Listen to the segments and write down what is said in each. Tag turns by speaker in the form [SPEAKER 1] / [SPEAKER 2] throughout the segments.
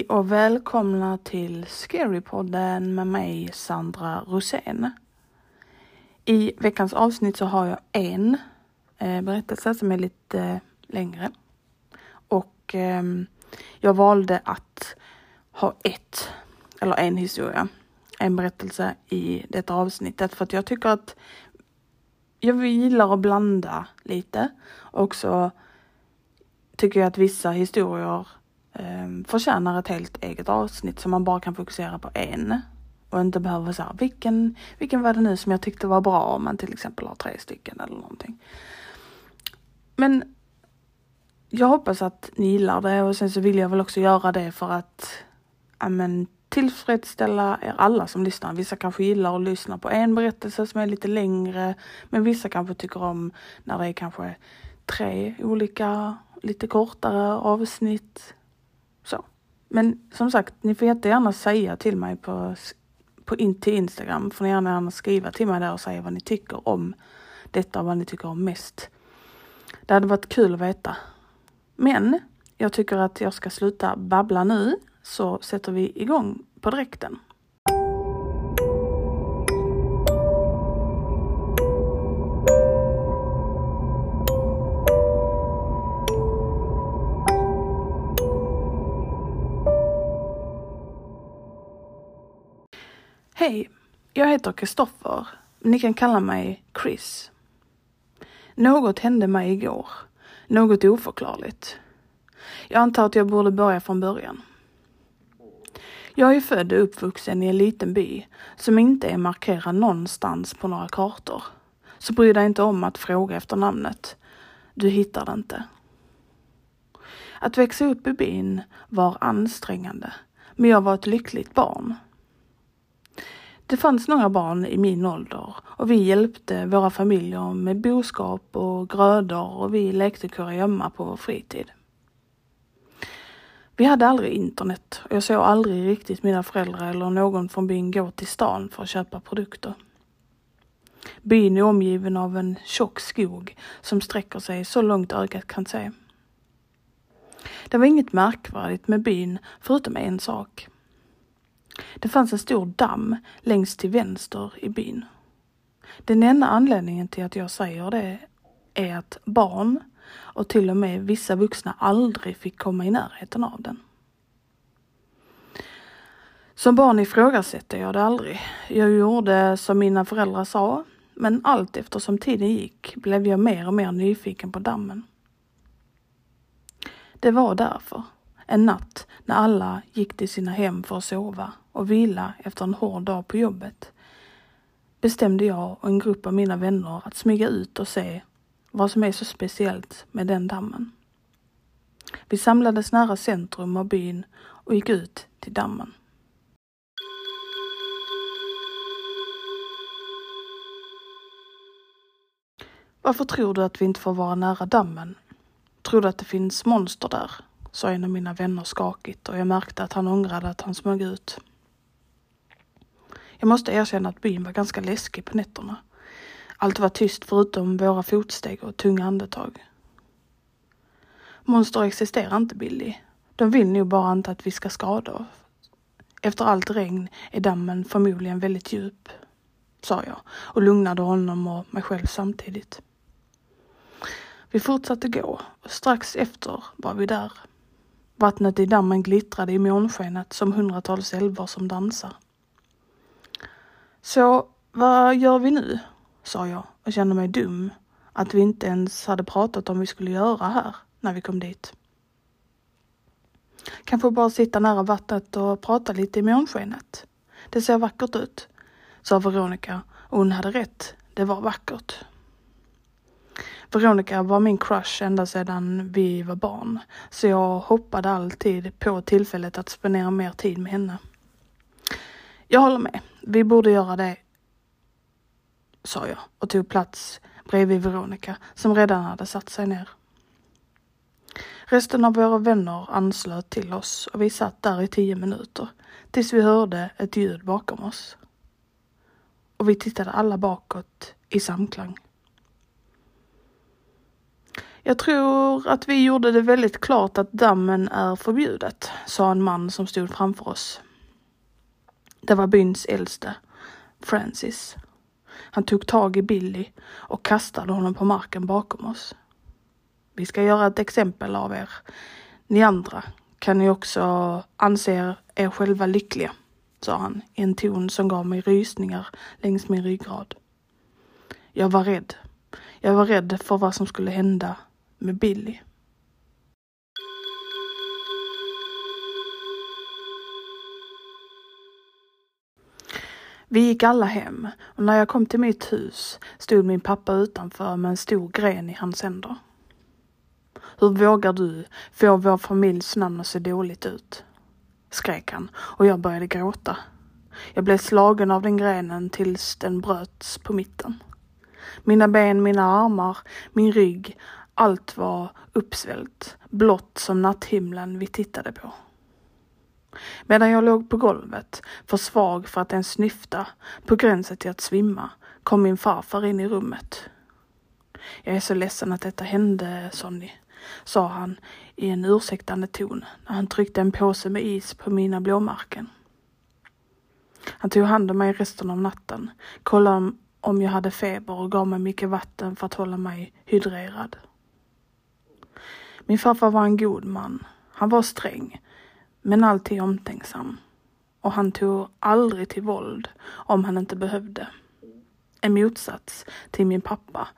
[SPEAKER 1] Hej och välkomna till Scarypodden med mig Sandra Rosén. I veckans avsnitt så har jag en eh, berättelse som är lite eh, längre. Och eh, jag valde att ha ett, eller en historia, en berättelse i detta avsnittet för att jag tycker att jag gillar att blanda lite. Och så tycker jag att vissa historier eh, förtjänar ett helt eget avsnitt som man bara kan fokusera på en. Och inte behöver säga vilken, vilken var det nu som jag tyckte var bra om man till exempel har tre stycken eller någonting. Men jag hoppas att ni gillar det och sen så vill jag väl också göra det för att amen, tillfredsställa er alla som lyssnar. Vissa kanske gillar att lyssna på en berättelse som är lite längre men vissa kanske tycker om när det är kanske tre olika lite kortare avsnitt. Så. Men som sagt, ni får jättegärna säga till mig på, på in, till Instagram. Får ni gärna, gärna skriva till mig där och säga vad ni tycker om detta och vad ni tycker om mest. Det hade varit kul att veta. Men jag tycker att jag ska sluta babbla nu så sätter vi igång på direkten. Hej, jag heter Kristoffer. Ni kan kalla mig Chris. Något hände mig igår. Något oförklarligt. Jag antar att jag borde börja från början. Jag är född och uppvuxen i en liten by som inte är markerad någonstans på några kartor. Så bry dig inte om att fråga efter namnet. Du hittar det inte. Att växa upp i byn var ansträngande, men jag var ett lyckligt barn. Det fanns några barn i min ålder och vi hjälpte våra familjer med boskap och grödor och vi lekte kurragömma på vår fritid. Vi hade aldrig internet och jag såg aldrig riktigt mina föräldrar eller någon från byn gå till stan för att köpa produkter. Byn är omgiven av en tjock skog som sträcker sig så långt ögat kan se. Det var inget märkvärdigt med byn förutom en sak. Det fanns en stor damm längst till vänster i byn. Den enda anledningen till att jag säger det är att barn och till och med vissa vuxna aldrig fick komma i närheten av den. Som barn ifrågasätter jag det aldrig. Jag gjorde som mina föräldrar sa, men allt eftersom tiden gick blev jag mer och mer nyfiken på dammen. Det var därför, en natt när alla gick till sina hem för att sova och vila efter en hård dag på jobbet, bestämde jag och en grupp av mina vänner att smyga ut och se vad som är så speciellt med den dammen. Vi samlades nära centrum av byn och gick ut till dammen. Varför tror du att vi inte får vara nära dammen? Tror du att det finns monster där? Sa en av mina vänner skakigt och jag märkte att han ångrade att han smög ut. Jag måste erkänna att byn var ganska läskig på nätterna. Allt var tyst förutom våra fotsteg och tunga andetag. Monster existerar inte, Billy. De vill nog bara inte att vi ska skada oss. Efter allt regn är dammen förmodligen väldigt djup, sa jag och lugnade honom och mig själv samtidigt. Vi fortsatte gå och strax efter var vi där. Vattnet i dammen glittrade i månskenet som hundratals älvar som dansar. Så vad gör vi nu? sa jag och kände mig dum att vi inte ens hade pratat om vi skulle göra här när vi kom dit. Kanske bara sitta nära vattnet och prata lite i månskenet. Det ser vackert ut, sa Veronica och hon hade rätt. Det var vackert. Veronica var min crush ända sedan vi var barn, så jag hoppade alltid på tillfället att spendera mer tid med henne. Jag håller med. Vi borde göra det, sa jag och tog plats bredvid Veronica som redan hade satt sig ner. Resten av våra vänner anslöt till oss och vi satt där i tio minuter tills vi hörde ett ljud bakom oss. Och vi tittade alla bakåt i samklang. Jag tror att vi gjorde det väldigt klart att dammen är förbjudet, sa en man som stod framför oss. Det var byns äldste, Francis. Han tog tag i Billy och kastade honom på marken bakom oss. Vi ska göra ett exempel av er. Ni andra kan ni också anse er själva lyckliga, sa han i en ton som gav mig rysningar längs min ryggrad. Jag var rädd. Jag var rädd för vad som skulle hända med Billy. Vi gick alla hem och när jag kom till mitt hus stod min pappa utanför med en stor gren i hans händer. Hur vågar du få vår familjs namn att se dåligt ut? skrek han och jag började gråta. Jag blev slagen av den grenen tills den bröts på mitten. Mina ben, mina armar, min rygg, allt var uppsvällt, blått som natthimlen vi tittade på. Medan jag låg på golvet, för svag för att ens snyfta, på gränsen till att svimma, kom min farfar in i rummet. Jag är så ledsen att detta hände, Sonny, sa han i en ursäktande ton när han tryckte en påse med is på mina blåmärken. Han tog hand om mig resten av natten, kollade om jag hade feber och gav mig mycket vatten för att hålla mig hydrerad. Min farfar var en god man. Han var sträng, men alltid omtänksam. Och han tog aldrig till våld om han inte behövde. En motsats till min pappa,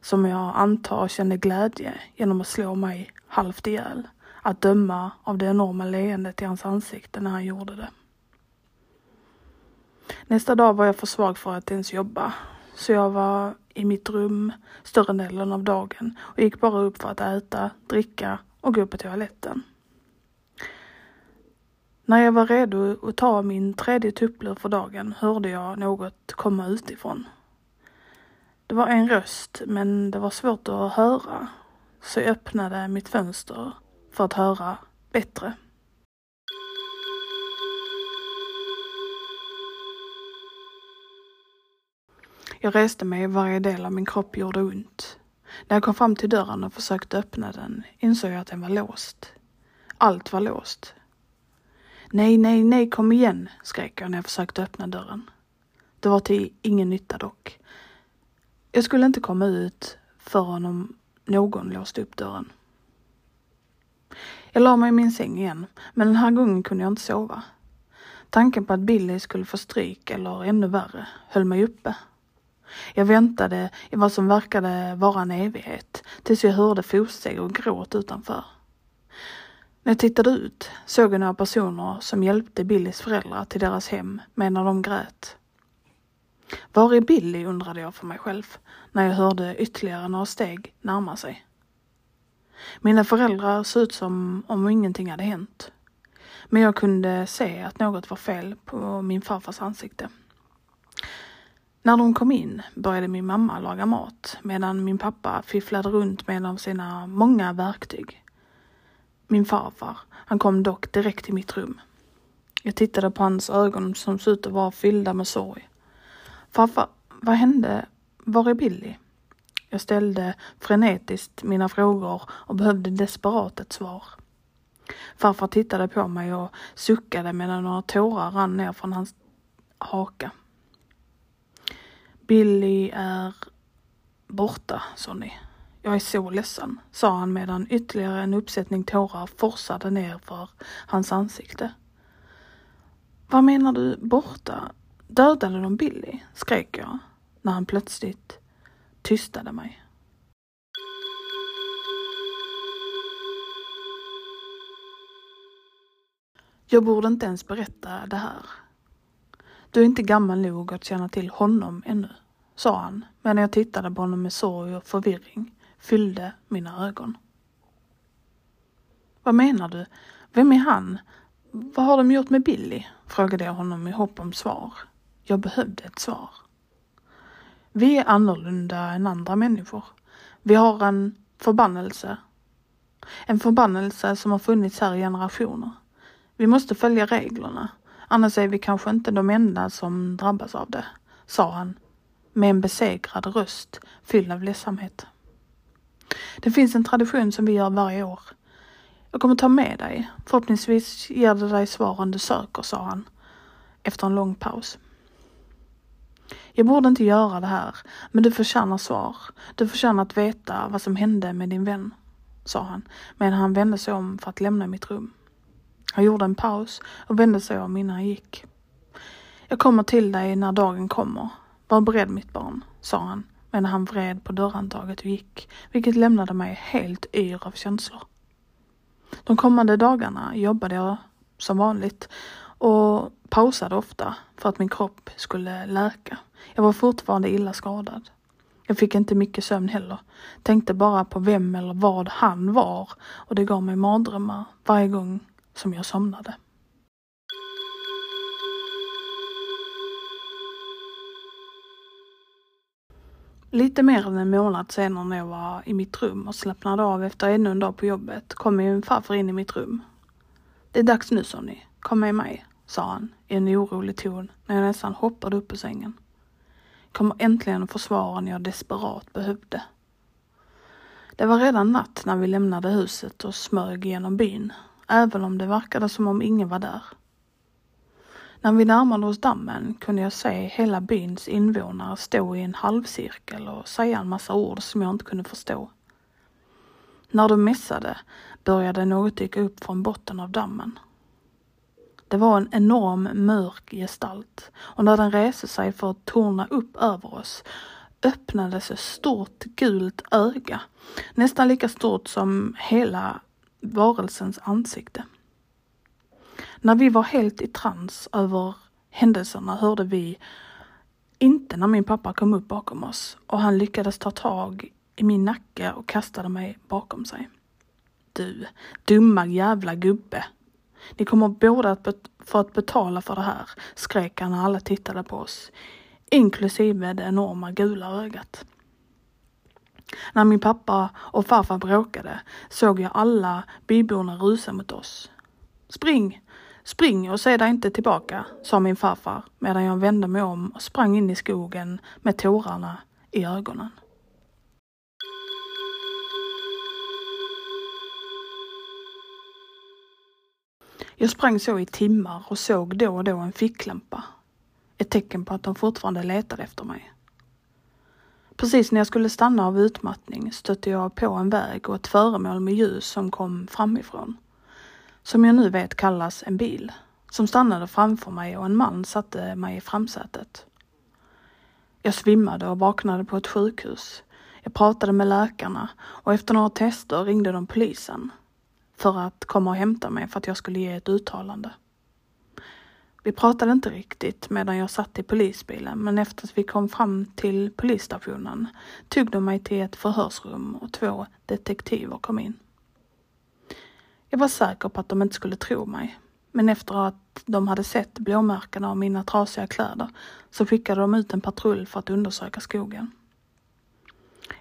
[SPEAKER 1] som jag antar kände glädje genom att slå mig halvt ihjäl, att döma av det enorma leendet i hans ansikte när han gjorde det. Nästa dag var jag för svag för att ens jobba, så jag var i mitt rum större delen av dagen och gick bara upp för att äta, dricka och gå på toaletten. När jag var redo att ta min tredje tupplur för dagen hörde jag något komma utifrån. Det var en röst, men det var svårt att höra, så jag öppnade mitt fönster för att höra bättre. Jag reste mig varje del av min kropp gjorde ont. När jag kom fram till dörren och försökte öppna den insåg jag att den var låst. Allt var låst. Nej, nej, nej, kom igen, skrek jag när jag försökte öppna dörren. Det var till ingen nytta dock. Jag skulle inte komma ut förrän om någon låste upp dörren. Jag la mig i min säng igen, men den här gången kunde jag inte sova. Tanken på att Billy skulle få stryk eller ännu värre höll mig uppe. Jag väntade i vad som verkade vara en evighet tills jag hörde fotsteg och gråt utanför. När jag tittade ut såg jag några personer som hjälpte Billys föräldrar till deras hem medan de grät. Var är Billy undrade jag för mig själv när jag hörde ytterligare några steg närma sig. Mina föräldrar såg ut som om ingenting hade hänt. Men jag kunde se att något var fel på min farfars ansikte. När de kom in började min mamma laga mat medan min pappa fifflade runt med en av sina många verktyg. Min farfar, han kom dock direkt till mitt rum. Jag tittade på hans ögon som såg ut att vara fyllda med sorg. Farfar, vad hände? Var är Billy? Jag ställde frenetiskt mina frågor och behövde desperat ett svar. Farfar tittade på mig och suckade medan några tårar rann ner från hans haka. Billy är borta, Sonny. Jag är så ledsen, sa han medan ytterligare en uppsättning tårar forsade ner för hans ansikte. Vad menar du borta? Dödade de Billy? skrek jag när han plötsligt tystade mig. Jag borde inte ens berätta det här. Du är inte gammal nog att känna till honom ännu, sa han medan jag tittade på honom med sorg och förvirring fyllde mina ögon. Vad menar du? Vem är han? Vad har de gjort med Billy? frågade jag honom i hopp om svar. Jag behövde ett svar. Vi är annorlunda än andra människor. Vi har en förbannelse. En förbannelse som har funnits här i generationer. Vi måste följa reglerna, annars är vi kanske inte de enda som drabbas av det, sa han med en besegrad röst fylld av ledsamhet. Det finns en tradition som vi gör varje år. Jag kommer ta med dig. Förhoppningsvis ger det dig svaren du söker, sa han efter en lång paus. Jag borde inte göra det här, men du förtjänar svar. Du förtjänar att veta vad som hände med din vän, sa han medan han vände sig om för att lämna mitt rum. Han gjorde en paus och vände sig om innan han gick. Jag kommer till dig när dagen kommer. Var beredd mitt barn, sa han medan han vred på dörrhandtaget och gick, vilket lämnade mig helt yr av känslor. De kommande dagarna jobbade jag som vanligt och pausade ofta för att min kropp skulle läka. Jag var fortfarande illa skadad. Jag fick inte mycket sömn heller. Tänkte bara på vem eller vad han var och det gav mig mardrömmar varje gång som jag somnade. Lite mer än en månad senare när jag var i mitt rum och slappnade av efter ännu en dag på jobbet kom min farfar in i mitt rum. Det är dags nu Sonny, kom med mig, sa han i en orolig ton när jag nästan hoppade upp ur sängen. Jag kommer äntligen att få svaren jag desperat behövde. Det var redan natt när vi lämnade huset och smög genom byn, även om det verkade som om ingen var där. När vi närmade oss dammen kunde jag se hela byns invånare stå i en halvcirkel och säga en massa ord som jag inte kunde förstå. När de mässade började något dyka upp från botten av dammen. Det var en enorm mörk gestalt och när den reste sig för att torna upp över oss öppnades ett stort gult öga, nästan lika stort som hela varelsens ansikte. När vi var helt i trans över händelserna hörde vi inte när min pappa kom upp bakom oss och han lyckades ta tag i min nacke och kastade mig bakom sig. Du, dumma jävla gubbe. Ni kommer båda att få att betala för det här, skrek han när alla tittade på oss, inklusive det enorma gula ögat. När min pappa och farfar bråkade såg jag alla byborna rusa mot oss. Spring! Spring och se dig inte tillbaka, sa min farfar medan jag vände mig om och sprang in i skogen med tårarna i ögonen. Jag sprang så i timmar och såg då och då en ficklampa. Ett tecken på att de fortfarande letade efter mig. Precis när jag skulle stanna av utmattning stötte jag på en väg och ett föremål med ljus som kom framifrån som jag nu vet kallas en bil, som stannade framför mig och en man satte mig i framsätet. Jag svimmade och vaknade på ett sjukhus. Jag pratade med läkarna och efter några tester ringde de polisen för att komma och hämta mig för att jag skulle ge ett uttalande. Vi pratade inte riktigt medan jag satt i polisbilen men efter att vi kom fram till polisstationen tog de mig till ett förhörsrum och två detektiver kom in. Jag var säker på att de inte skulle tro mig. Men efter att de hade sett blåmärkena av mina trasiga kläder så skickade de ut en patrull för att undersöka skogen.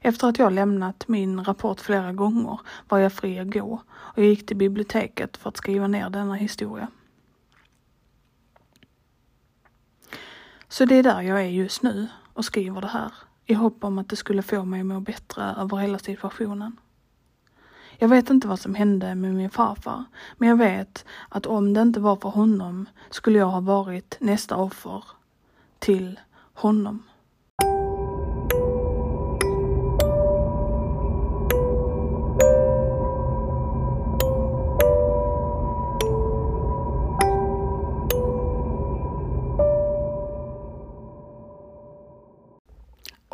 [SPEAKER 1] Efter att jag lämnat min rapport flera gånger var jag fri att gå och jag gick till biblioteket för att skriva ner denna historia. Så det är där jag är just nu och skriver det här i hopp om att det skulle få mig att må bättre över hela situationen. Jag vet inte vad som hände med min farfar, men jag vet att om det inte var för honom skulle jag ha varit nästa offer till honom.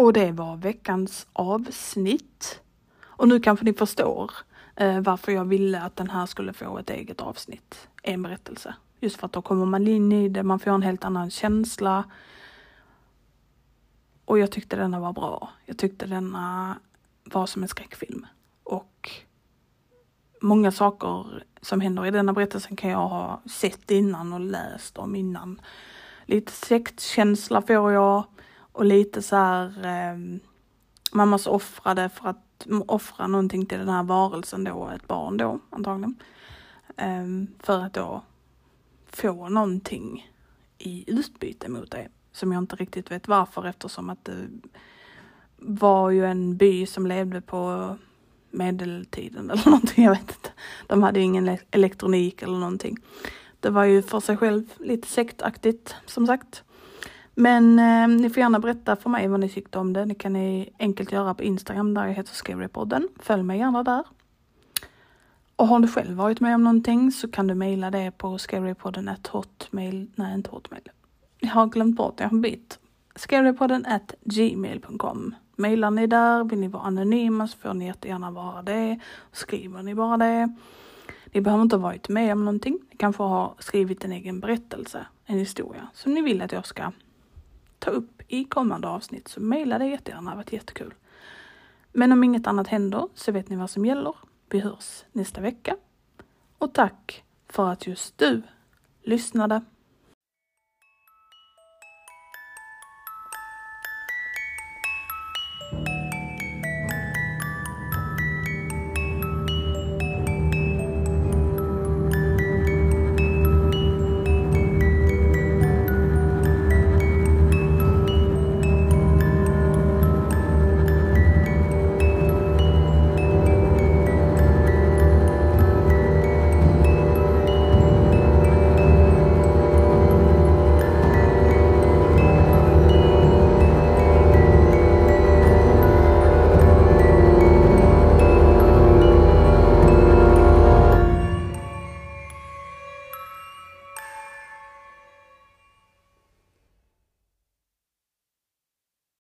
[SPEAKER 1] Och det var veckans avsnitt. Och nu kanske ni förstår eh, varför jag ville att den här skulle få ett eget avsnitt, en berättelse. Just för att då kommer man in i det, man får en helt annan känsla. Och jag tyckte denna var bra. Jag tyckte denna var som en skräckfilm. Och många saker som händer i denna berättelsen kan jag ha sett innan och läst om innan. Lite sektkänsla får jag och lite så här eh, man måste offra det för att offra någonting till den här varelsen då, ett barn då antagligen. Eh, för att då få någonting i utbyte mot det. Som jag inte riktigt vet varför eftersom att det var ju en by som levde på medeltiden eller någonting, jag vet inte. De hade ingen elektronik eller någonting. Det var ju för sig själv lite sektaktigt som sagt. Men eh, ni får gärna berätta för mig vad ni tyckte om det. Det kan ni enkelt göra på Instagram där jag heter Scarypodden. Följ mig gärna där. Och har du själv varit med om någonting så kan du mejla det på scarypodden at hotmail, nej inte hotmail. Jag har glömt bort, jag har bytt. Scarypodden at gmail.com. Mejlar ni där, vill ni vara anonyma så får ni jättegärna vara det. Skriver ni bara det. Ni behöver inte ha varit med om någonting. Ni kanske har skrivit en egen berättelse, en historia som ni vill att jag ska ta upp i kommande avsnitt. Så mejla det jättegärna, det har varit jättekul. Men om inget annat händer så vet ni vad som gäller. Vi hörs nästa vecka. Och tack för att just du lyssnade.